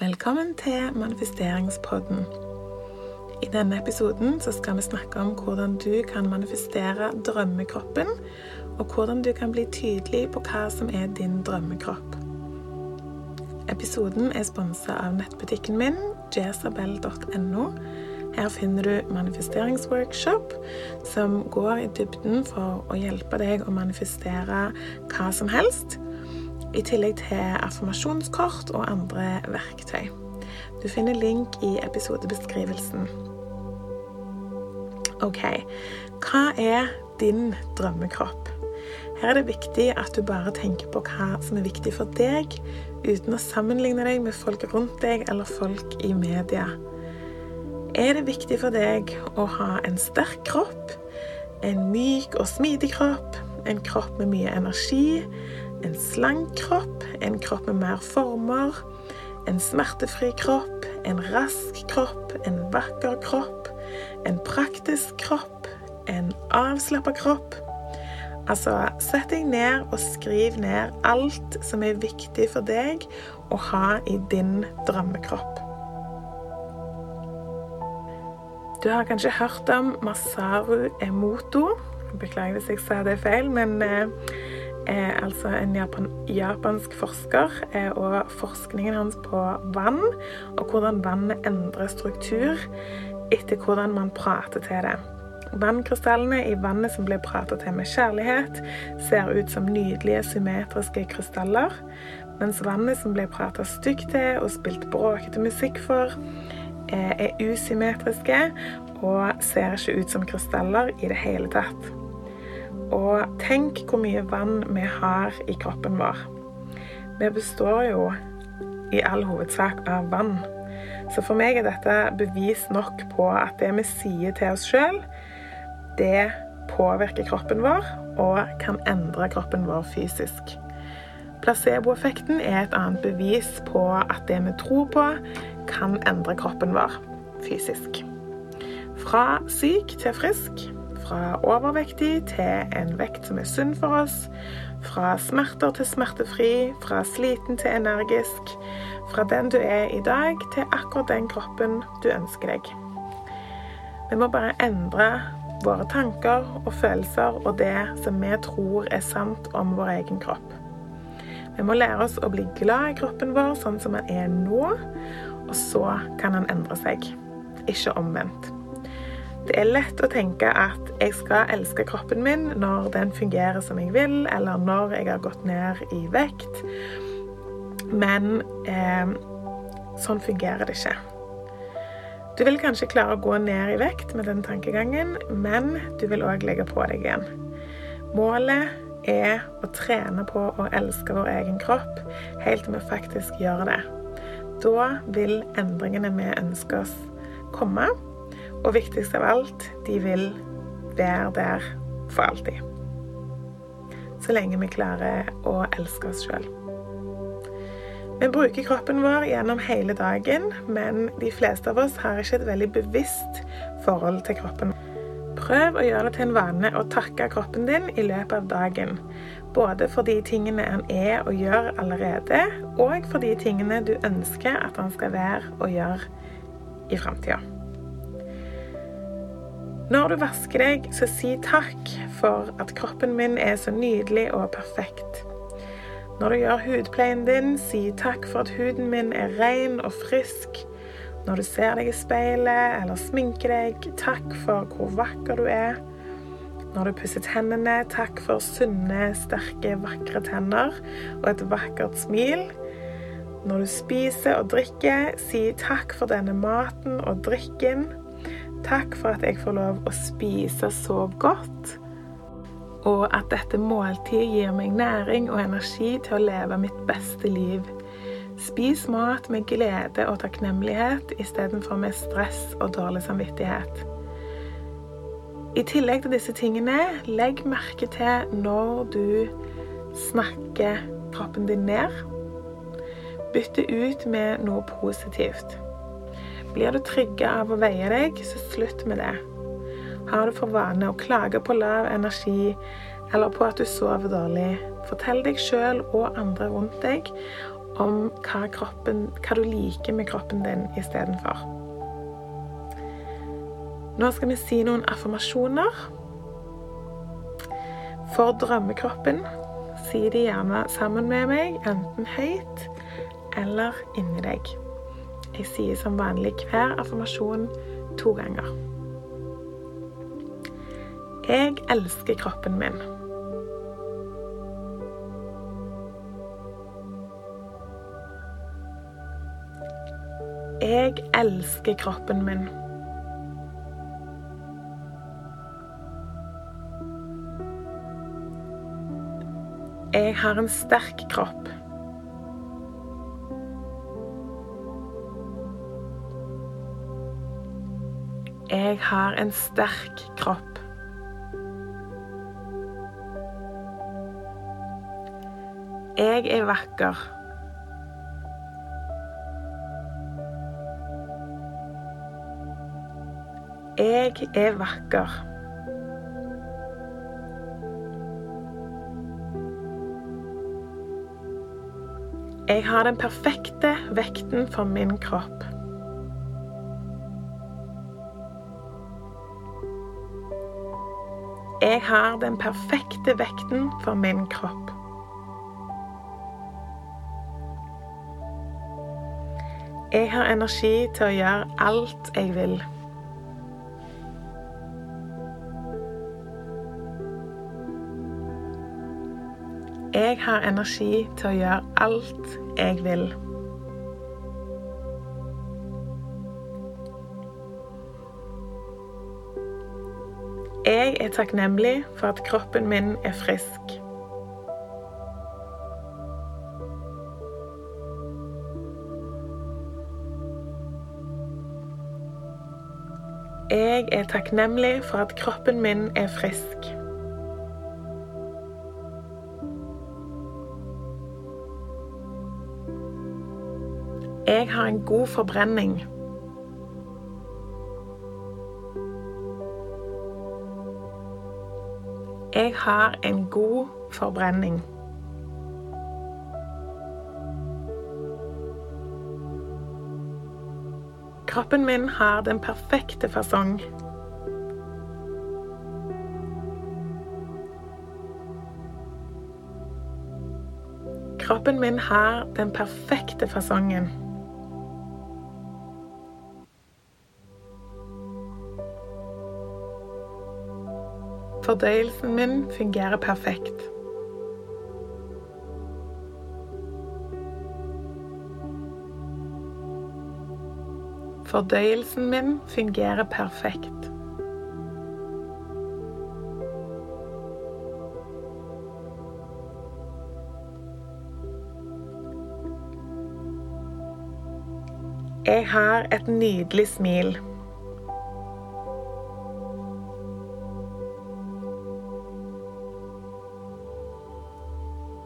Velkommen til manifesteringspodden. I denne episoden skal vi snakke om hvordan du kan manifestere drømmekroppen, og hvordan du kan bli tydelig på hva som er din drømmekropp. Episoden er sponsa av nettbutikken min, jesabel.no. Her finner du manifesteringsworkshop som går i dybden for å hjelpe deg å manifestere hva som helst i tillegg til affirmasjonskort og andre verktøy. Du finner link i episodebeskrivelsen. OK, hva er din drømmekropp? Her er det viktig at du bare tenker på hva som er viktig for deg, uten å sammenligne deg med folk rundt deg eller folk i media. Er det viktig for deg å ha en sterk kropp, en myk og smidig kropp, en kropp med mye energi, en slank kropp, en kropp med mer former, en smertefri kropp, en rask kropp, en vakker kropp, en praktisk kropp, en avslappa kropp. Altså, sett deg ned og skriv ned alt som er viktig for deg å ha i din drømmekropp. Du har kanskje hørt om Masaru Emoto. Beklager hvis jeg sa det feil, men eh, er altså en japan japansk forsker, eh, og forskningen hans på vann, og hvordan vannet endrer struktur etter hvordan man prater til det. Vannkrystallene i vannet som blir pratet til med kjærlighet, ser ut som nydelige, symmetriske krystaller, mens vannet som blir pratet stygt til og spilt bråkete musikk for, eh, er usymmetriske og ser ikke ut som krystaller i det hele tatt. Og tenk hvor mye vann vi har i kroppen vår. Vi består jo i all hovedsak av vann. Så for meg er dette bevis nok på at det vi sier til oss sjøl, det påvirker kroppen vår og kan endre kroppen vår fysisk. Placeboeffekten er et annet bevis på at det vi tror på, kan endre kroppen vår fysisk. Fra syk til frisk fra overvektig til en vekt som er sunn for oss. Fra smerter til smertefri, fra sliten til energisk. Fra den du er i dag, til akkurat den kroppen du ønsker deg. Vi må bare endre våre tanker og følelser og det som vi tror er sant om vår egen kropp. Vi må lære oss å bli glad i kroppen vår sånn som den er nå, og så kan den endre seg. Ikke omvendt. Det er lett å tenke at jeg skal elske kroppen min når den fungerer som jeg vil, eller når jeg har gått ned i vekt. Men eh, sånn fungerer det ikke. Du vil kanskje klare å gå ned i vekt med den tankegangen, men du vil òg legge på deg igjen. Målet er å trene på å elske vår egen kropp helt til vi faktisk gjør det. Da vil endringene vi ønsker oss, komme. Og viktigst av alt, de vil være der for alltid. Så lenge vi klarer å elske oss sjøl. Vi bruker kroppen vår gjennom hele dagen, men de fleste av oss har ikke et veldig bevisst forhold til kroppen. Prøv å gjøre det til en vane å takke kroppen din i løpet av dagen. Både for de tingene han er og gjør allerede, og for de tingene du ønsker at han skal være og gjøre i framtida. Når du vasker deg, så si takk for at kroppen min er så nydelig og perfekt. Når du gjør hudpleien din, si takk for at huden min er ren og frisk. Når du ser deg i speilet eller sminker deg, takk for hvor vakker du er. Når du pusser tennene, takk for sunne, sterke, vakre tenner og et vakkert smil. Når du spiser og drikker, si takk for denne maten og drikken. Takk for at jeg får lov å spise så godt, og at dette måltidet gir meg næring og energi til å leve mitt beste liv. Spis mat med glede og takknemlighet istedenfor med stress og dårlig samvittighet. I tillegg til disse tingene, legg merke til når du snakker kroppen din ned. Bytte ut med noe positivt. Blir du trygge av å veie deg, så slutt med det. Har du for vane å klage på lav energi eller på at du sover dårlig, fortell deg sjøl og andre rundt deg om hva, kroppen, hva du liker med kroppen din istedenfor. Nå skal vi si noen affirmasjoner. For drømmekroppen si de gjerne sammen med meg, enten høyt eller inni deg. Jeg sier som vanlig hver affirmasjon to ganger. Jeg elsker kroppen min. Jeg elsker kroppen min. Jeg har en sterk kropp. Jeg har en sterk kropp. Jeg er vakker. Jeg er vakker. Jeg har den perfekte vekten for min kropp. Jeg har den perfekte vekten for min kropp. Jeg har energi til å gjøre alt jeg vil. Jeg har energi til å gjøre alt jeg vil. Jeg takknemlig for at kroppen min er frisk. Jeg er takknemlig for at kroppen min er frisk. Jeg har en god forbrenning. Jeg har en god forbrenning. Kroppen min har den perfekte fasong. Kroppen min har den perfekte fasongen. Fordøyelsen min fungerer perfekt. Fordøyelsen min fungerer perfekt. Jeg har et nydelig smil.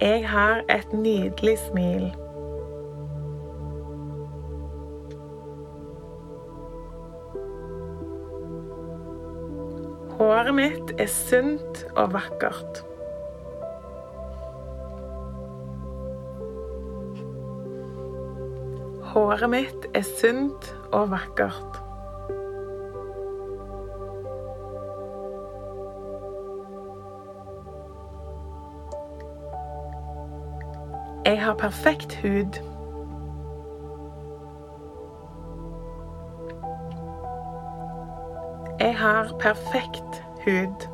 Jeg har et nydelig smil. Håret mitt er sunt og vakkert. Håret mitt er sunt og vakkert. Jeg har perfekt hud. Jeg har perfekt hud.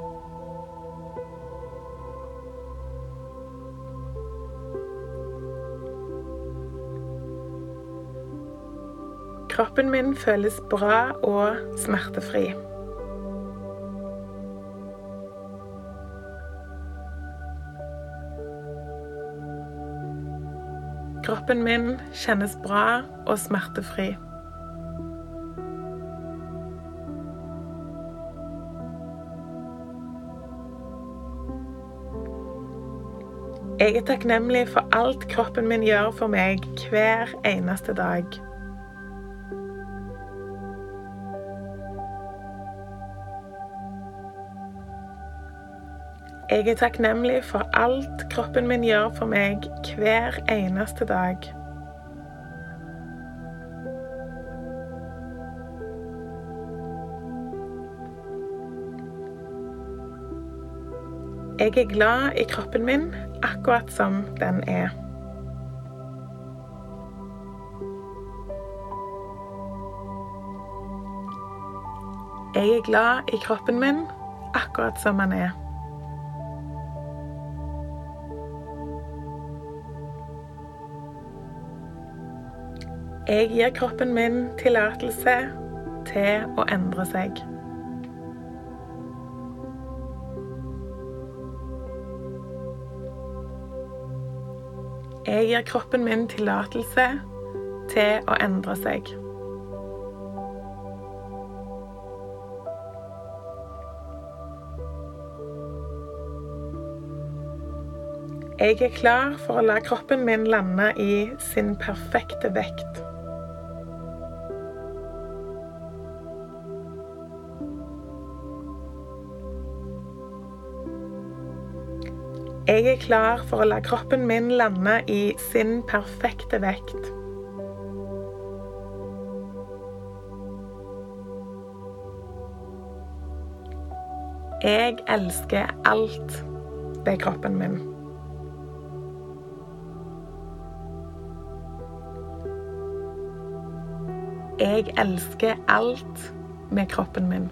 Kroppen min føles bra og smertefri. Kroppen min kjennes bra og smertefri. Jeg er takknemlig for alt kroppen min gjør for meg hver eneste dag. Jeg er takknemlig for alt kroppen min gjør for meg hver eneste dag. Jeg er glad i kroppen min akkurat som den er. Jeg er glad i kroppen min akkurat som den er. Jeg gir kroppen min tillatelse til å endre seg. Jeg gir kroppen min tillatelse til å endre seg. Jeg er klar for å la kroppen min lande i sin perfekte vekt. Jeg er klar for å la kroppen min lande i sin perfekte vekt. Jeg elsker alt ved kroppen min. Jeg elsker alt med kroppen min.